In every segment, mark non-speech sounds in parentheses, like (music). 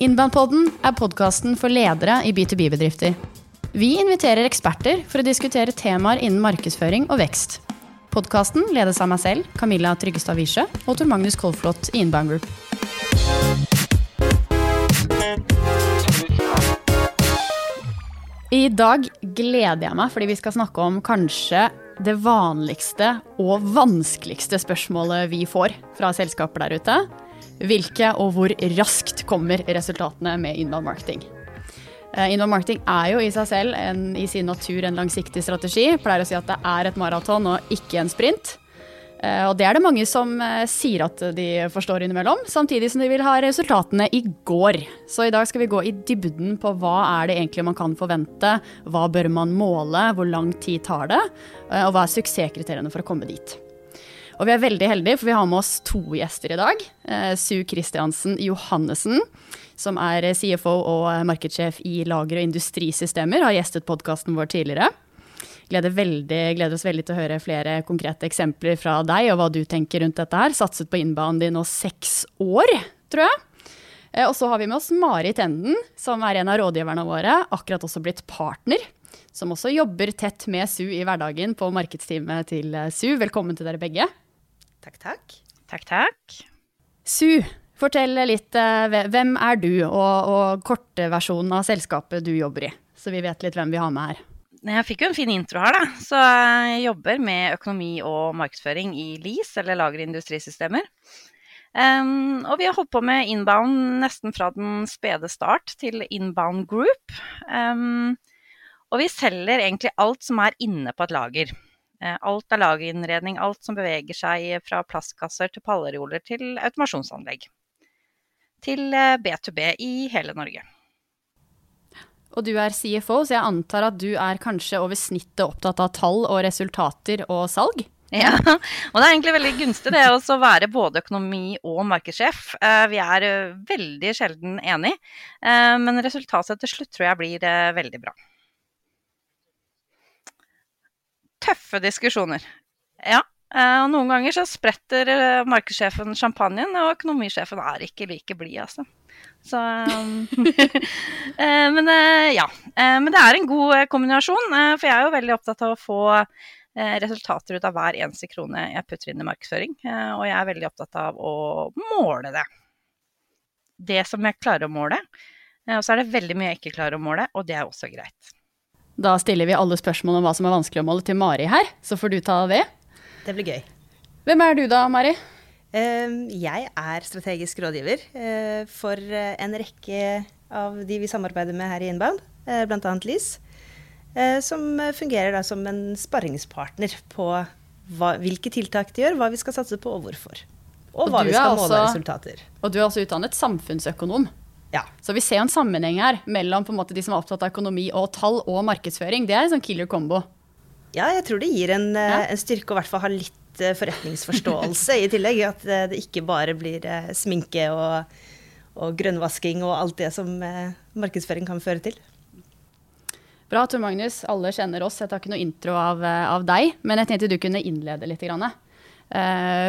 Innbandpodden er podkasten for ledere i B2B-bedrifter. Vi inviterer eksperter for å diskutere temaer innen markedsføring og vekst. Podkasten ledes av meg selv, Camilla Tryggestad Wiesche, og Tor Magnus Kolflot i Inbound Group. I dag gleder jeg meg fordi vi skal snakke om kanskje det vanligste og vanskeligste spørsmålet vi får fra selskaper der ute. Hvilke og hvor raskt kommer resultatene med inbound marketing? Eh, inbound marketing er jo i seg selv en, i sin natur en langsiktig strategi. Pleier å si at det er et maraton og ikke en sprint. Eh, og det er det mange som eh, sier at de forstår innimellom, samtidig som de vil ha resultatene i går. Så i dag skal vi gå i dybden på hva er det egentlig man kan forvente, hva bør man måle, hvor lang tid tar det, og hva er suksesskriteriene for å komme dit. Og vi er veldig heldige, for vi har med oss to gjester i dag. Sue Christiansen Johannessen, som er CFO og markedssjef i lager- og industrisystemer, har gjestet podkasten vår tidligere gleder, veldig, gleder, oss veldig til å høre flere konkrete eksempler fra deg og hva du tenker rundt dette her. Satset på innbanen din nå seks år, tror jeg. Eh, og så har vi med oss Mari Tenden, som er en av rådgiverne våre, akkurat også blitt partner. Som også jobber tett med SU i hverdagen på markedsteamet til eh, SU. Velkommen til dere begge. Takk, takk. Takk, takk. SU, fortell litt. Eh, hvem er du, og, og kortversjonen av selskapet du jobber i? Så vi vet litt hvem vi har med her. Jeg fikk jo en fin intro her, da. Så jeg jobber med økonomi og markedsføring i LIS, eller Lager industrisystemer. Um, og vi har holdt på med inbound nesten fra den spede start til inbound group. Um, og vi selger egentlig alt som er inne på et lager. Uh, alt av lagerinnredning, alt som beveger seg fra plastkasser til pallereoler til automasjonsanlegg. Til B2B eh, i hele Norge. Og du er CFO, så jeg antar at du er kanskje over snittet opptatt av tall og resultater og salg? Ja, og det er egentlig veldig gunstig det å være både økonomi og markedssjef. Eh, vi er eh, veldig sjelden enige, eh, men resultatet til slutt tror jeg blir veldig bra. Tøffe diskusjoner. Ja, og noen ganger så spretter markedssjefen champagnen, og økonomisjefen er ikke like blid, altså. Så eh, (laughs) Men eh, ja. Eh, men det er en god kombinasjon, for jeg er jo veldig opptatt av å få resultater ut av hver eneste krone jeg putter inn i markedsføring. Og jeg er veldig opptatt av å måle det. Det som jeg klarer å måle. Og så er det veldig mye jeg ikke klarer å måle, og det er også greit. Da stiller vi alle spørsmål om hva som er vanskelig å måle til Mari her, så får du ta det. Det blir gøy. Hvem er du da, Mari? Ehm, jeg er strategisk rådgiver eh, for eh, en rekke av de vi samarbeider med her i Inbound, eh, bl.a. LIS. Som fungerer som en sparringspartner på hva, hvilke tiltak de gjør, hva vi skal satse på og hvorfor. Og, og hva vi skal også, måle resultater. Og du er også utdannet samfunnsøkonom. Ja. Så vi ser en sammenheng her mellom måte, de som er opptatt av økonomi og tall og markedsføring. Det er en sånn killer combo. Ja, jeg tror det gir en, ja. en styrke å hvert fall ha litt Eh, forretningsforståelse i tillegg. At eh, det ikke bare blir eh, sminke og, og grønnvasking og alt det som markedsføring kan føre til. Bra, Tor Magnus. Alle kjenner oss. Jeg tar ikke noe intro av, av deg. Men jeg tenkte du kunne innlede litt. Grann,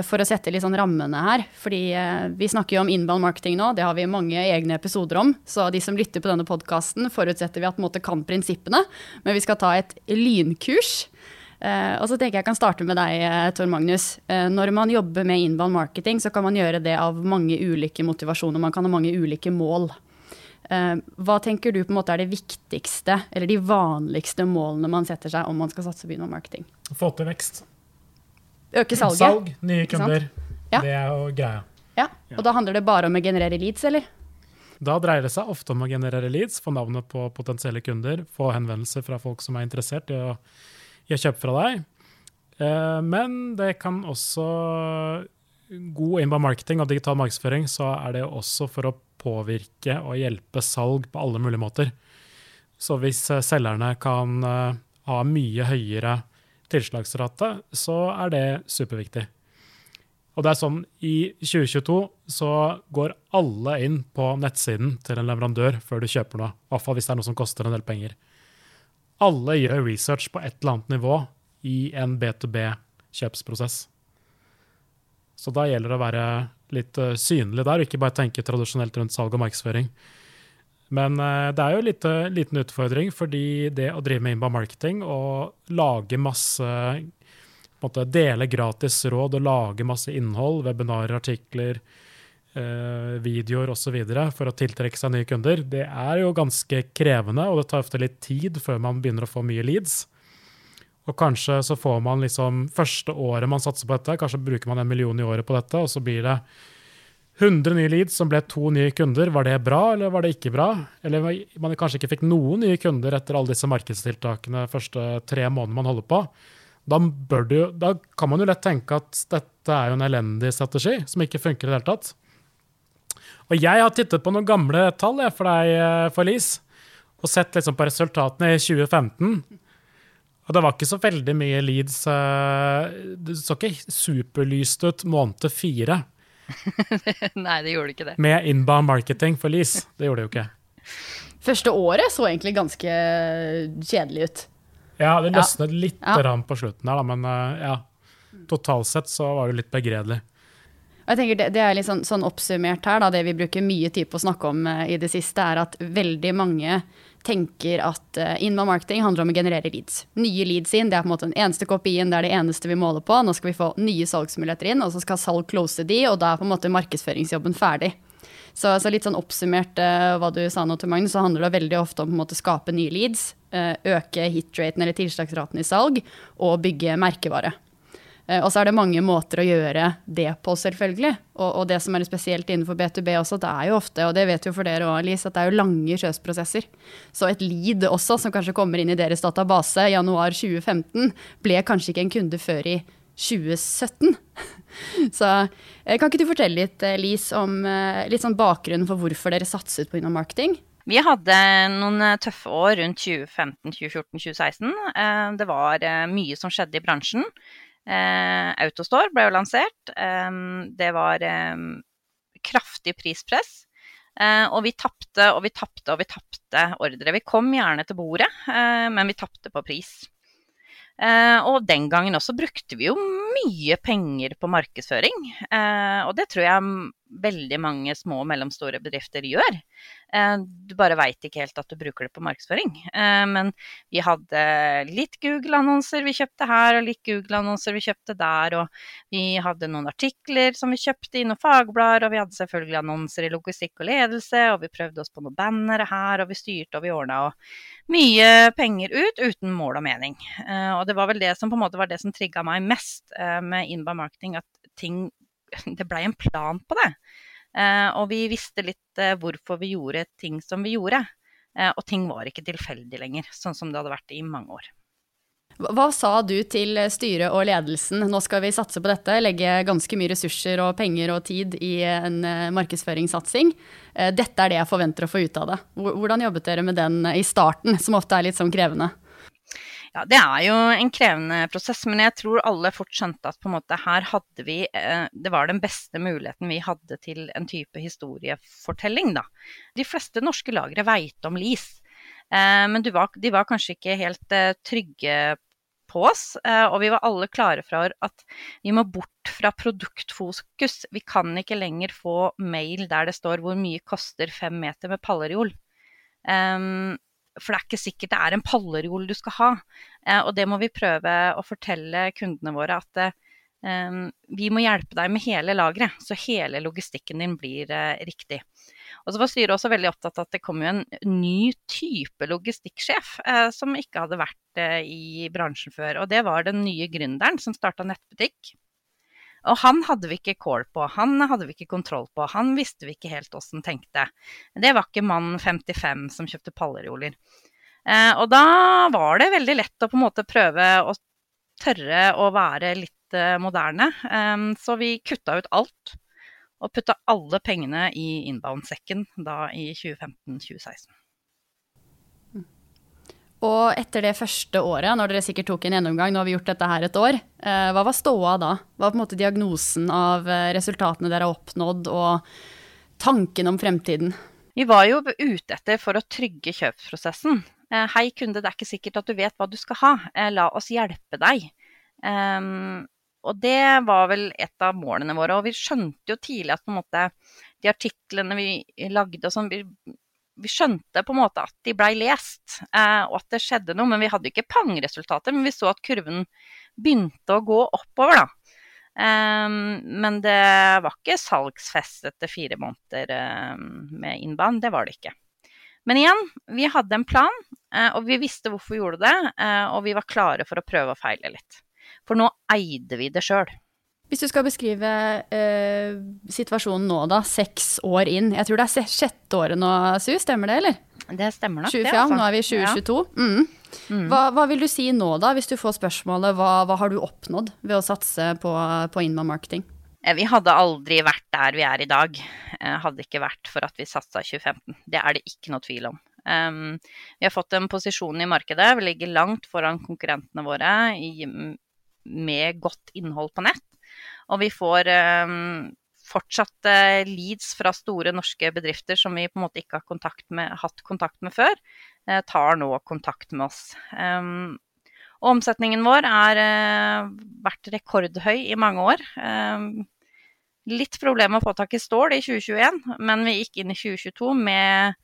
for å sette litt sånn rammene her. Fordi uh, vi snakker jo om inbound marketing nå. Det har vi mange egne episoder om. Så de som lytter på denne podkasten, forutsetter vi at måte kan prinsippene. Men vi skal ta et lynkurs. Uh, og så tenker jeg kan starte med deg, Tor Magnus. Når man jobber med inbound marketing, så kan man gjøre det av mange ulike motivasjoner. Man kan ha mange ulike mål. hva tenker du på en måte er det viktigste, eller de vanligste målene man setter seg om man skal satse på inbound marketing? Få til vekst. Øke salget. Salg, nye kunder. Ja. Det er jo greia. Ja. Og da handler det bare om å generere leads, eller? Da dreier det seg ofte om å generere leads, få navnet på potensielle kunder, få henvendelser fra folk som er interessert i å i å kjøpe fra deg. Eh, men det kan også God inbound marketing og digital markedsføring, så er det også for å påvirke og hjelpe salg på alle mulige måter. Så hvis eh, selgerne kan eh, ha mye høyere tilslagsrate, så er det superviktig. Og det er sånn, I 2022 så går alle inn på nettsiden til en leverandør før du kjøper noe. I fall hvis det er noe som koster en del penger alle gjør research på et eller annet nivå i en B2B-kjøpsprosess. Så da gjelder det å være litt uh, synlig der, og ikke bare tenke tradisjonelt rundt salg og markedsføring. Men uh, det er jo en lite, liten utfordring, fordi det å drive med inbound marketing og lage masse måte Dele gratis råd og lage masse innhold, webinarer, artikler, uh, videoer osv. for å tiltrekke seg nye kunder, det er jo ganske krevende, og det tar ofte litt tid før man begynner å få mye leads. Og kanskje så får man liksom første året man satser på dette, kanskje bruker man en million i året på dette, og så blir det 100 nye leads som ble to nye kunder. Var det bra, eller var det ikke bra? Eller man kanskje ikke fikk noen nye kunder etter alle disse markedstiltakene første tre månedene man holder på. Da, du, da kan man jo lett tenke at dette er jo en elendig strategi som ikke funker i det hele tatt. Og jeg har tittet på noen gamle tall for deg, eh, for Lise, og sett liksom på resultatene i 2015. Og det var ikke så veldig mye leads. Eh, det så ikke superlyst ut måned fire. (laughs) Nei, det gjorde ikke det. Med inbound marketing for lease. Det gjorde det jo ikke. Første året så egentlig ganske kjedelig ut. Ja, det løsnet ja. litt ja. på slutten her, da, men eh, ja. Totalt sett så var det litt begredelig. Jeg tenker det, det er litt sånn, sånn, oppsummert her, da, det vi bruker mye tid på å snakke om uh, i det siste, er at veldig mange tenker at uh, inbound marketing handler om å generere leads. Nye leads inn, det er på en måte den eneste kopien, det er det eneste vi måler på. Nå skal vi få nye salgsmuligheter inn, og så skal salg close de, og da er på en måte markedsføringsjobben ferdig. Så, så litt sånn oppsummert uh, hva du sa nå til Magnus, så handler det veldig ofte om å skape nye leads, uh, øke hitraten eller tilslagsraten i salg, og bygge merkevare. Eh, og så er det mange måter å gjøre det på, selvfølgelig. Og, og, det som er spesielt innenfor B2B også, det er jo ofte, og det vet jo for dere òg, Lise, at det er jo lange kjøpsprosesser. Så et lead også, som kanskje kommer inn i deres database i januar 2015, ble kanskje ikke en kunde før i 2017. (laughs) Så eh, kan ikke du fortelle litt, Lis, om litt sånn bakgrunnen for hvorfor dere satset på innom marketing? Vi hadde noen tøffe år rundt 2015, 2014, 2016. Det var mye som skjedde i bransjen. Eh, Autostore ble jo lansert. Eh, det var eh, kraftig prispress. Og vi tapte og vi tapte og vi tapte ordre. Vi kom gjerne til bordet, men vi tapte på pris. Og den gangen også brukte vi jo mye penger på markedsføring. og det tror jeg veldig mange små og mellomstore bedrifter gjør. Eh, du bare veit ikke helt at du bruker det på markedsføring. Eh, men vi hadde litt Google-annonser vi kjøpte her, og litt Google-annonser vi kjøpte der. Og vi hadde noen artikler som vi kjøpte i noen fagblader, og vi hadde selvfølgelig annonser i logistikk og ledelse, og vi prøvde oss på noen bannere her, og vi styrte og vi ordna. Og mye penger ut uten mål og mening. Eh, og det var vel det som på en måte var det som trigga meg mest med inbound marketing, at ting (laughs) det blei en plan på det. Eh, og vi visste litt eh, hvorfor vi gjorde ting som vi gjorde. Eh, og ting var ikke tilfeldig lenger, sånn som det hadde vært i mange år. Hva sa du til styret og ledelsen? Nå skal vi satse på dette, legge ganske mye ressurser og penger og tid i en markedsføringssatsing. Dette er det jeg forventer å få ut av det. Hvordan jobbet dere med den i starten, som ofte er litt sånn krevende? Ja, det er jo en krevende prosess, men jeg tror alle fort skjønte at på en måte her hadde vi eh, Det var den beste muligheten vi hadde til en type historiefortelling, da. De fleste norske lagre veit om LIS, eh, men de var, kanskje ikke helt eh, trygge på oss. Og vi var alle klare for at vi må bort fra produktfokus. Vi kan ikke lenger få mail der det står hvor mye koster fem meter med pallerjol. Um, for det er ikke sikkert det er en pallerol du skal ha. Eh, og det må vi prøve å fortelle kundene våre at eh, vi må hjelpe deg med hele lageret, så hele logistikken din blir eh, riktig. Og så var styret også veldig opptatt av at det kom jo en ny type logistikksjef eh, som ikke hadde vært eh, i bransjen før. Og det var den nye gründeren som starta nettbutikk. Og han hadde vi ikke kål på, han hadde vi ikke kontroll på, han visste vi ikke helt åssen tenkte. Det var ikke mann 55 som kjøpte pallerioler. Eh, og da var det veldig lett å på en måte prøve å tørre å være litt eh, moderne. Eh, så vi kutta ut alt og putta alle pengene i inbound-sekken da i 2015-2016. Og etter det første året, når dere sikkert tok en gjennomgang, nå har vi gjort dette her et år, eh, hva var ståa da? Hva var på en måte diagnosen av eh, resultatene dere har oppnådd, og tanken om fremtiden? Vi var jo ute etter for å trygge kjøpsprosessen. Eh, hei kunde, det er ikke sikkert at du vet hva du skal ha. La oss hjelpe deg. Um, og det var vel et av målene våre. Og vi skjønte jo tidlig at måte de artiklene vi lagde og sånn, vi, skjønte på en måte at de blei lest, eh, og at det skjedde noe. Men vi hadde ikke pangresultater, men vi så at kurven begynte å gå oppover, da. Um, men det var ikke salgsfest etter fire måneder um, med innband. Det var det ikke. Men igjen, vi hadde en plan, uh, og vi visste hvorfor vi gjorde det. Uh, og vi var klare for å prøve og feile litt. For nå eide vi det sjøl. Hvis du skal beskrive uh, situasjonen nå, da, seks år inn. Jeg tror det er sjette året nå, Su, stemmer det, eller? Det stemmer nok, 20, det. Altså. Nå er vi i 2022. Ja. Mm. Mm. Hva, hva, vil du si nå, da, hvis du får spørsmålet hva, hva har du oppnådd ved å satse på, på inbound marketing? Eh, vi hadde aldri vært der vi er i dag, eh, hadde ikke vært for at vi satsa 2015. Det er det ikke noe tvil om. Um, vi har fått en posisjon i markedet, vi ligger langt foran konkurrentene våre i, med godt innhold på nett. Og vi får um, fortsatt uh, leads fra store norske bedrifter som vi på en måte ikke har kontakt med, hatt kontakt med før. Eh, tar nå kontakt med oss. Um, og omsetningen vår har uh, vært rekordhøy i mange år. Um, litt problemer med å få tak i stål i 2021, men vi gikk inn i 2022 med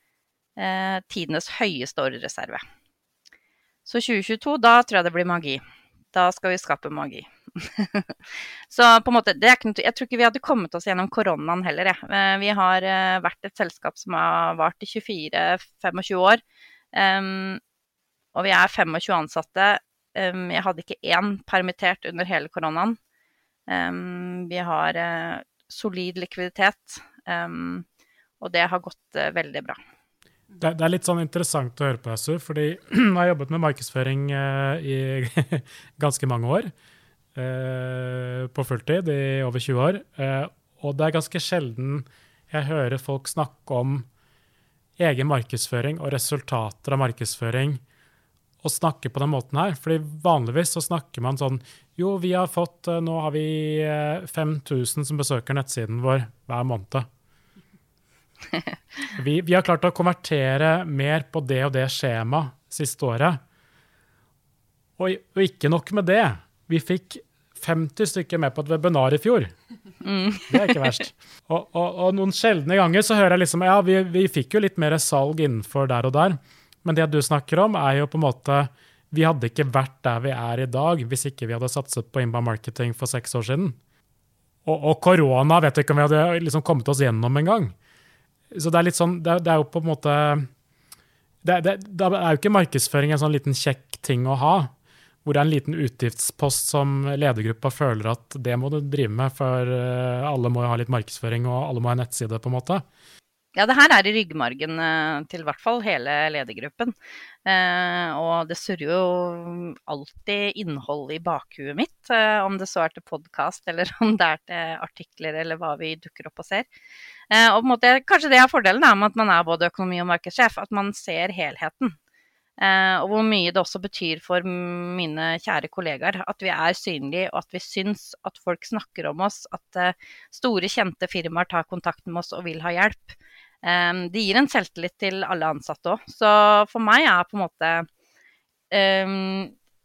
tidenes høyeste ordrereserve. Så 2022, da tror jeg det blir magi. Da skal vi skape magi. (laughs) så på en måte, jeg tror ikke vi hadde kommet oss gjennom koronaen heller. Ja. Vi har vært et selskap som har vart i 24-25 år. Um, og vi er 25 ansatte. Um, jeg hadde ikke én permittert under hele koronaen. Um, vi har uh, solid likviditet, og det har gått uh, veldig bra. Det, det, er litt sånn interessant å høre på, Su, fordi (clears throat) jeg har jobbet med markedsføring uh, i (laughs) ganske mange år. På fulltid, i over 20 år. og det er ganske sjelden jeg hører folk snakke om egen markedsføring og resultater av markedsføring og snakke på den måten her. Fordi vanligvis så snakker man sånn Jo, vi har fått eh, Nå har vi 5000 eh, som besøker nettsiden vår hver måned. (laughs) Vi, vi har klart å konvertere mer på det og det skjemaet siste året. Og, og ikke nok med det. Vi fikk 50 stykker med på et webinar i fjor. Mm. Det er ikke verst. Og, og, og, noen sjeldne ganger så hører jeg liksom Ja, vi, vi, fikk jo litt mer salg innenfor der og der, men det du snakker om, er jo på en måte Vi hadde ikke vært der vi er i dag hvis ikke vi hadde satset på inbound marketing for seks år siden. Og, og korona vet jeg ikke om vi hadde liksom kommet oss gjennom engang. Så det er litt sånn Det, det er jo på en måte det, det, det er jo ikke markedsføring en sånn liten kjekk ting å ha hvor det er en liten utgiftspost som ledergruppa føler at det må du drive med, for eh, alle må jo ha litt markedsføring, og alle må ha en nettside, på en måte. Ja, det her er i ryggmargen eh, til i hvert fall hele ledergruppen. Eh, og det surrer jo alltid innhold i bakhuet mitt, eh, om det så er til podkast eller om det er til artikler eller hva vi dukker opp og ser. Eh, og måte, Kanskje det er fordelen da, med at man er både økonomi- og markedssjef, at man ser helheten. Eh, og hvor mye det også betyr for mine kjære kollegaer at vi er synlige, og at vi syns at folk snakker om oss, at eh, store, kjente firmaer tar kontakt med oss og vil ha hjelp. Eh, det gir en selvtillit til alle ansatte òg. Så for meg er på en måte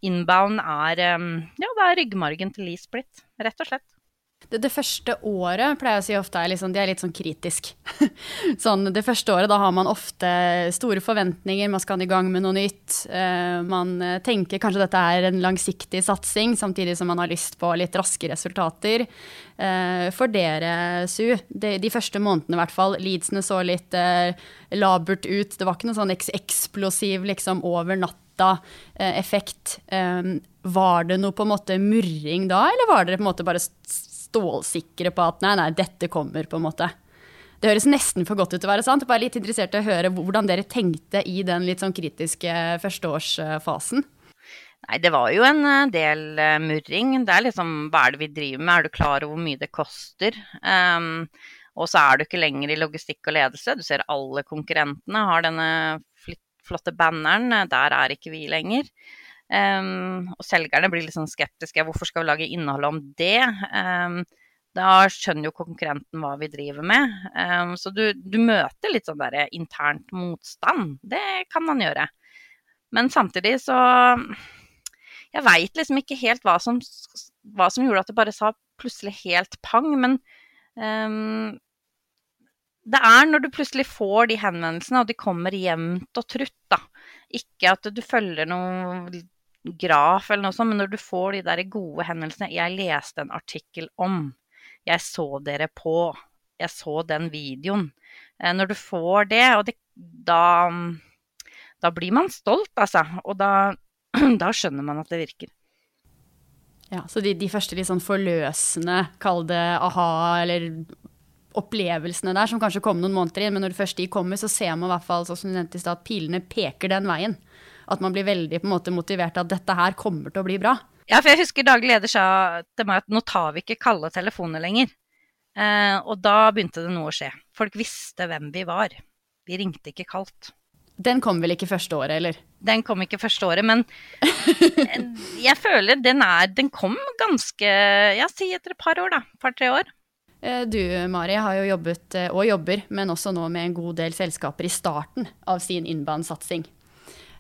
Inbound er, ja, det er ryggmargen til Lee Split, rett og slett. Det, det, første året pleier jeg å si ofte er, liksom, er litt sånn kritisk. (laughs) sånn, det første året da har man ofte store forventninger, man skal i gang med noe nytt. Uh, man eh, tenker kanskje dette er en langsiktig satsing, samtidig som man har lyst på litt raske resultater. Uh, for dere, Su, de, de, første månedene i hvert fall, leadsene så litt uh, labert ut. Det var ikke noe sånn eks eksplosiv liksom over natta-effekt. Um, var det noe på en måte murring da, eller var dere på en måte bare stålsikre på at nei, nei, dette kommer, på en måte. Det høres nesten for godt ut til å være sant. Bare litt interessert i å høre hvordan dere tenkte i den litt sånn kritiske førsteårsfasen. Nei, det var jo en eh, del uh, murring. Det er liksom hva er det vi driver med, er du klar over hvor mye det koster? Um, og så er du ikke lenger i logistikk og ledelse. Du ser alle konkurrentene har denne flotte banneren. Der er ikke vi lenger. Um, og selgerne blir litt sånn skeptiske. Hvorfor skal vi lage innhold om det? Um, da skjønner jo konkurrenten hva vi driver med. Um, så du, du, møter litt sånn der internt motstand. Det kan man gjøre. Men samtidig så Jeg veit liksom ikke helt hva som hva som gjorde at det bare sa plutselig helt pang, men det er når du plutselig får de henvendelsene, og de kommer jevnt og trutt, da. Ikke at du følger noe graf eller noe sånt, men når du får de der gode hendelsene 'Jeg leste en artikkel om', 'Jeg så dere på', 'Jeg så den videoen'. Eh, når du får det, og det, da, da blir man stolt, altså. Og da, (clears throat) da skjønner man at det virker. Ja, Så de, de første litt sånn forløsende, kall det aha, eller opplevelsene der, som kanskje kom noen måneder inn, men når først de kommer, så ser man i hvert fall sånn som du nevnte i stad, at pilene peker den veien. At man blir veldig på en måte motivert av at dette her kommer til å bli bra. Ja, for jeg husker daglig leder sa til meg at nå tar vi ikke kalde telefoner lenger. Eh, og da begynte det noe å skje. Folk visste hvem vi var. Vi ringte ikke kaldt. Den kom vel ikke første året, eller? Den kom ikke første året, men (laughs) jeg føler den er Den kom ganske Ja, si etter et par år, da. Par-tre år. Eh, du Mari har jo jobbet, eh, og jobber, men også nå med en god del selskaper i starten av sin innbanesatsing.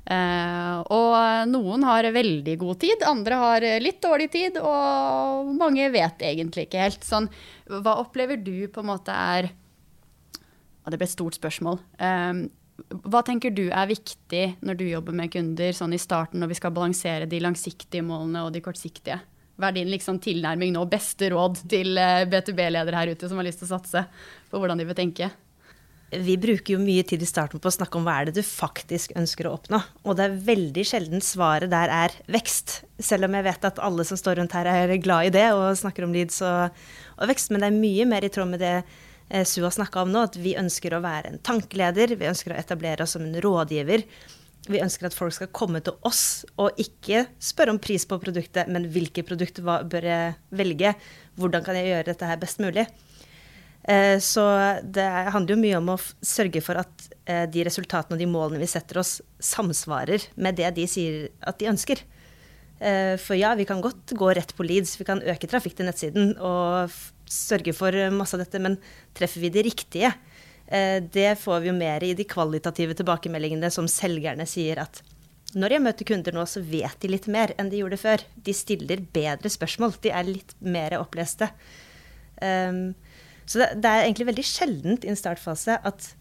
Uh, og noen har veldig god tid, andre har litt dårlig tid, og mange vet egentlig ikke helt. Sånn, hva opplever du på en måte er Det ble et stort spørsmål. Uh, hva tenker du er viktig når du jobber med kunder sånn i starten, når vi skal balansere de langsiktige målene og de kortsiktige? Hva er din liksom, tilnærming nå, beste råd til eh, B2B-ledere her ute som har lyst til å satse på hvordan de vil tenke? Vi bruker jo mye tid i starten på å snakke om hva er det du faktisk ønsker å oppnå. Og det er veldig sjelden svaret der er vekst. Selv om jeg vet at alle som står rundt her er glad i det og snakker om leads og, og vekst. Men det er mye mer i tråd med det Eh, Su har snakka om nå, at vi ønsker å være en tankeleder, vi ønsker å etablere oss som en rådgiver. Vi ønsker at folk skal komme til oss og ikke spørre om pris på produktet, men hvilke produkter bør jeg velge? Hvordan kan jeg gjøre dette her best mulig? Eh, så det handler jo mye om å sørge for at eh, de resultatene og de målene vi setter oss, samsvarer med det de sier at de ønsker. For ja, vi kan godt gå rett på leads, vi kan øke trafikk til nettsiden og sørge for masse av dette, men treffer vi de riktige? Eh, det får vi jo mer i de kvalitative tilbakemeldingene som selgerne sier at når jeg møter kunder nå, så vet de litt mer enn de gjorde før. De stiller bedre spørsmål. De er litt mer oppleste. Um, så det, det, er egentlig veldig sjeldent i en startfase at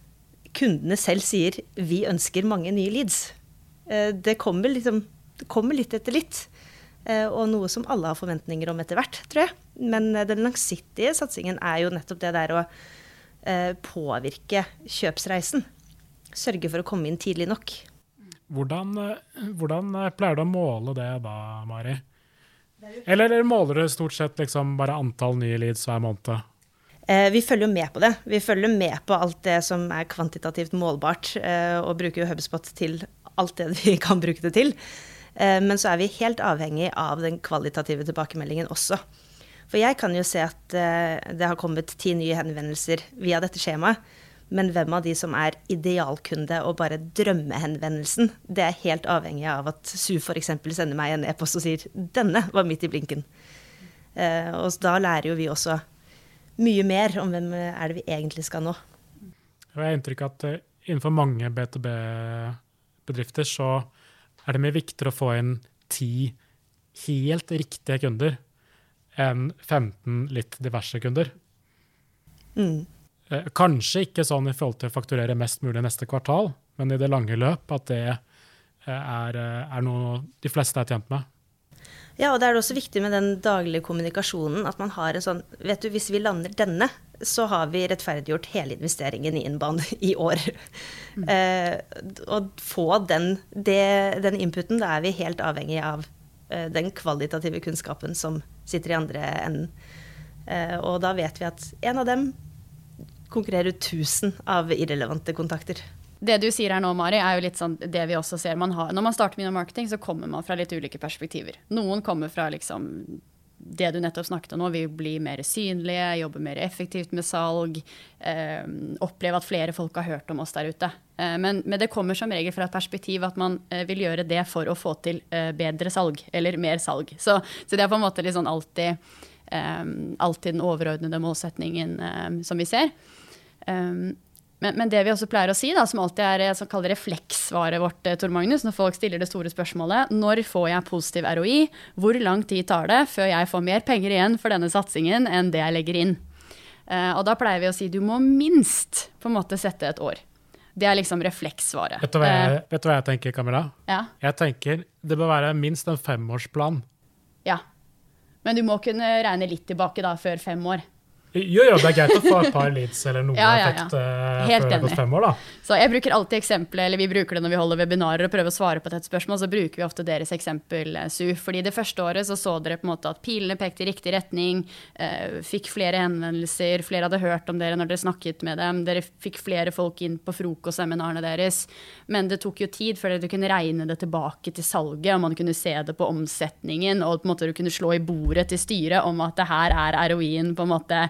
kundene selv sier 'vi ønsker mange nye leads'. Uh, det, kommer liksom, det kommer litt etter litt. Eh, og noe som alle har forventninger om etter hvert, tror jeg. Men eh, den langsiktige satsingen er jo nettopp det der å eh, påvirke kjøpsreisen. Sørge for å komme inn tidlig nok. Hvordan, hvordan pleier du å måle det da, Mari? Eller måler du stort sett liksom bare antall nye leads hver måned? Vi følger jo med på det. Vi følger med på alt det som er kvantitativt målbart, og bruker jo Hubspot til alt det (laughs) vi kan bruke det til. Eh, men så er vi helt avhengig av den kvalitative tilbakemeldingen også. For jeg kan jo se at eh, det har kommet ti nye henvendelser via dette skjemaet. Men hvem av de som er idealkunde og bare drømmehenvendelsen, det er helt avhengig av at Su f.eks. sender meg en e-post og sier 'denne var midt i blinken'. Eh, og da lærer jo vi også mye mer om hvem er det vi egentlig skal nå. Jeg har inntrykk av at innenfor mange B2B-bedrifter så er det mye viktigere å få inn ti helt riktige kunder enn 15 litt diverse kunder. Mm. Eh, kanskje ikke sånn i forhold til å fakturere mest mulig neste kvartal, men i det lange løp at det eh, er, eh, er noe de fleste er tjent med. Ja, og det er også viktig med den daglige kommunikasjonen at man har en sånn Vet du, hvis vi lander denne, så har vi rettferdiggjort hele investeringen i innbanen (laughs) i år. Mm. Eh, å få den, det, den inputen, da er vi helt avhengig av eh, den kvalitative kunnskapen som sitter i andre enden. Eh, og da vet vi at en av dem konkurrerer ut 1000 av irrelevante kontakter det du sier her nå, Mari, er jo litt sånn det vi også ser. Man har, når man starter med marketing, så kommer man fra litt ulike perspektiver. Noen kommer fra liksom det du nettopp snakket om nå, vil bli mer synlige, jobbe mer effektivt med salg. Eh, oppleve at flere folk har hørt om oss der ute. Eh, men, men, det kommer som regel fra et perspektiv at man eh, vil gjøre det for å få til eh, bedre salg, eller mer salg. Så, så, det er på en måte liksom alltid, eh, alltid den overordnede målsetningen eh, som vi ser. Um, Men, men, det vi også pleier å si, da, som alltid er som kaller refleksvaret vårt, eh, Tor Magnus, når folk stiller det store spørsmålet når får jeg positiv ROI, hvor lang tid tar det før jeg får mer penger igjen for denne satsingen enn det jeg legger inn? Uh, og da pleier vi å si du må minst på en måte sette et år. Det er liksom refleksvaret. Vet du hva jeg, du hva jeg tenker, Camilla? Ja. Jeg tenker det bør være minst en femårsplan. Ja. Men du må kunne regne litt tilbake da, før fem år. Jo, jo, det er greit å få et par leads eller noe ja, ja, ja. effekt uh, før det har gått fem år, da. Så jeg bruker alltid eksempelet, eller vi bruker det når vi holder webinarer og prøver å svare på et spørsmål, så bruker vi ofte deres eksempel, eh, Su. Fordi det første året så så dere på en måte at pilene pekte i riktig retning, uh, fikk flere henvendelser, flere hadde hørt om dere når dere snakket med dem, dere fikk flere folk inn på frokostseminarene deres. Men det tok jo tid før dere kunne regne det tilbake til salget, og man kunne se det på omsetningen, og på en måte du kunne slå i bordet til styret om at det her er ROI-en på en måte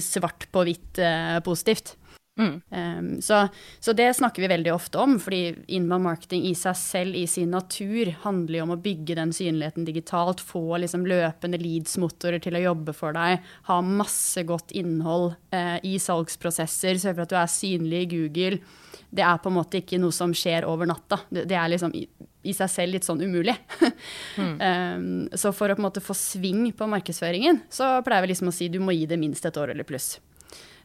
svart på hvitt eh, positivt. Mm. Um, så, så, det snakker vi veldig ofte om, fordi inbound marketing i seg selv, i sin natur, handler jo om å bygge den synligheten digitalt, få liksom løpende leads-motorer til å jobbe for deg, ha masse godt innhold uh, i salgsprosesser, sørge for at du er synlig i Google. Det er på en måte ikke noe som skjer over natta. Det, det er liksom i, seg selv litt sånn umulig. (laughs) mm. um, så for å på en måte få sving på markedsføringen, så pleier vi liksom å si du må gi det minst et år eller pluss.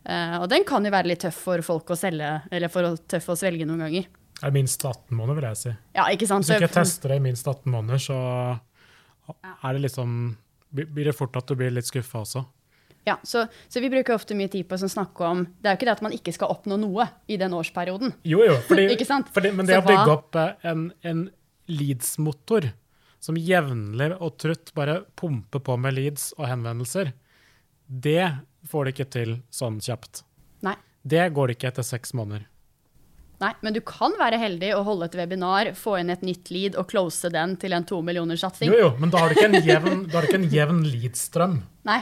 Uh, og den kan jo være litt tøff for folk å selge, eller for å, tøff å svelge noen ganger. Det er minst 18 måneder, vil jeg si. Ja, ikke sant? Hvis du ikke tester det i minst 18 måneder, så er det liksom, blir det fort at du blir litt skuffa også. Ja, så, så, vi bruker ofte mye tid på å snakke om Det er jo ikke det at man ikke skal oppnå noe i den årsperioden. Jo, jo, fordi, (laughs) fordi, men det så å bygge opp eh, en, en leads-motor som jevnlig og trutt bare pumper på med leads og henvendelser, det får de ikke til sånn kjapt. Nei. Det går det ikke etter seks måneder. Nei, men du kan være heldig og holde et webinar, få inn et nytt lead og close den til en to millioner satsing. Jo, jo, men da har du ikke en jevn, da jevn lead-strøm. Nei,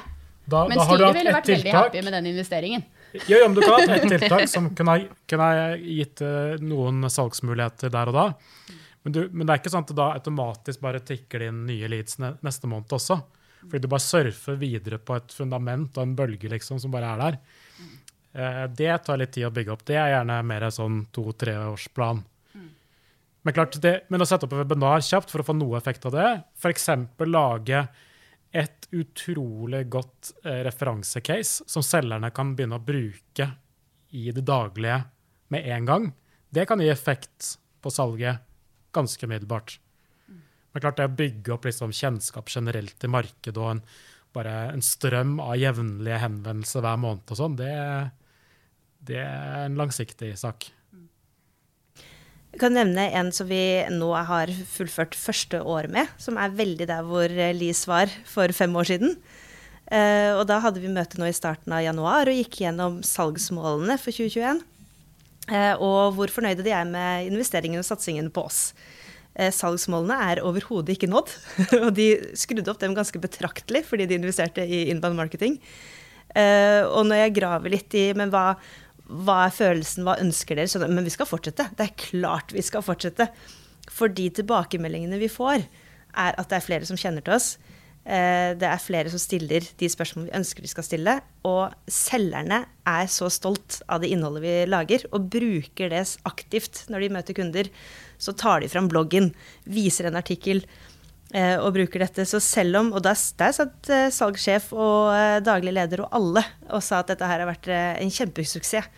da, men da styret ville vært veldig happy med den investeringen. Jo, jo, men du kan ha et tiltak som kunne, kunne gitt uh, noen salgsmuligheter der og da. Men, du, men, det er ikke sånn at det da automatisk bare tikker inn nye leads neste måned også. Fordi du bare surfer videre på et fundament og en bølge liksom, som bare er der. Eh, det tar litt tid å bygge opp. Det er gjerne mer sånn to-treårsplan. Men, klart, det, men å sette opp et webinar kjapt for å få noe effekt av det, f.eks. lage et utrolig godt eh, referansecase som selgerne kan begynne å bruke i det daglige med en gang, det kan gi effekt på salget ganske umiddelbart. Men klart det å bygge opp liksom kjennskap generelt til markedet og en, bare en strøm av jevnlige henvendelser hver måned og sånn, det, det, er en langsiktig sak. Jeg kan nevne en som vi nå har fullført første år med, som er veldig der hvor Lis var for fem år siden. Uh, og da hadde vi møte nå i starten av januar og gikk gjennom salgsmålene for 2021. Eh, og hvor fornøyde de er med investeringen og satsingen på oss. Eh, salgsmålene er overhodet ikke nådd. (laughs) og de skrudde opp dem ganske betraktelig fordi de investerte i inbound marketing. Eh, og når jeg graver litt i men hva, hva er følelsen, hva ønsker dere? Så, men vi skal fortsette. Det er klart vi skal fortsette. For de tilbakemeldingene vi får, er at det er flere som kjenner til oss. Eh, det er flere som stiller de spørsmålene vi ønsker de skal stille. Og selgerne er så stolt av det innholdet vi lager, og bruker det aktivt når de møter kunder så tar de fram bloggen, viser en artikkel eh, og bruker dette. Så selv om Og der, der satt eh, salgssjef og daglig leder og alle og sa at dette her har vært en kjempesuksess.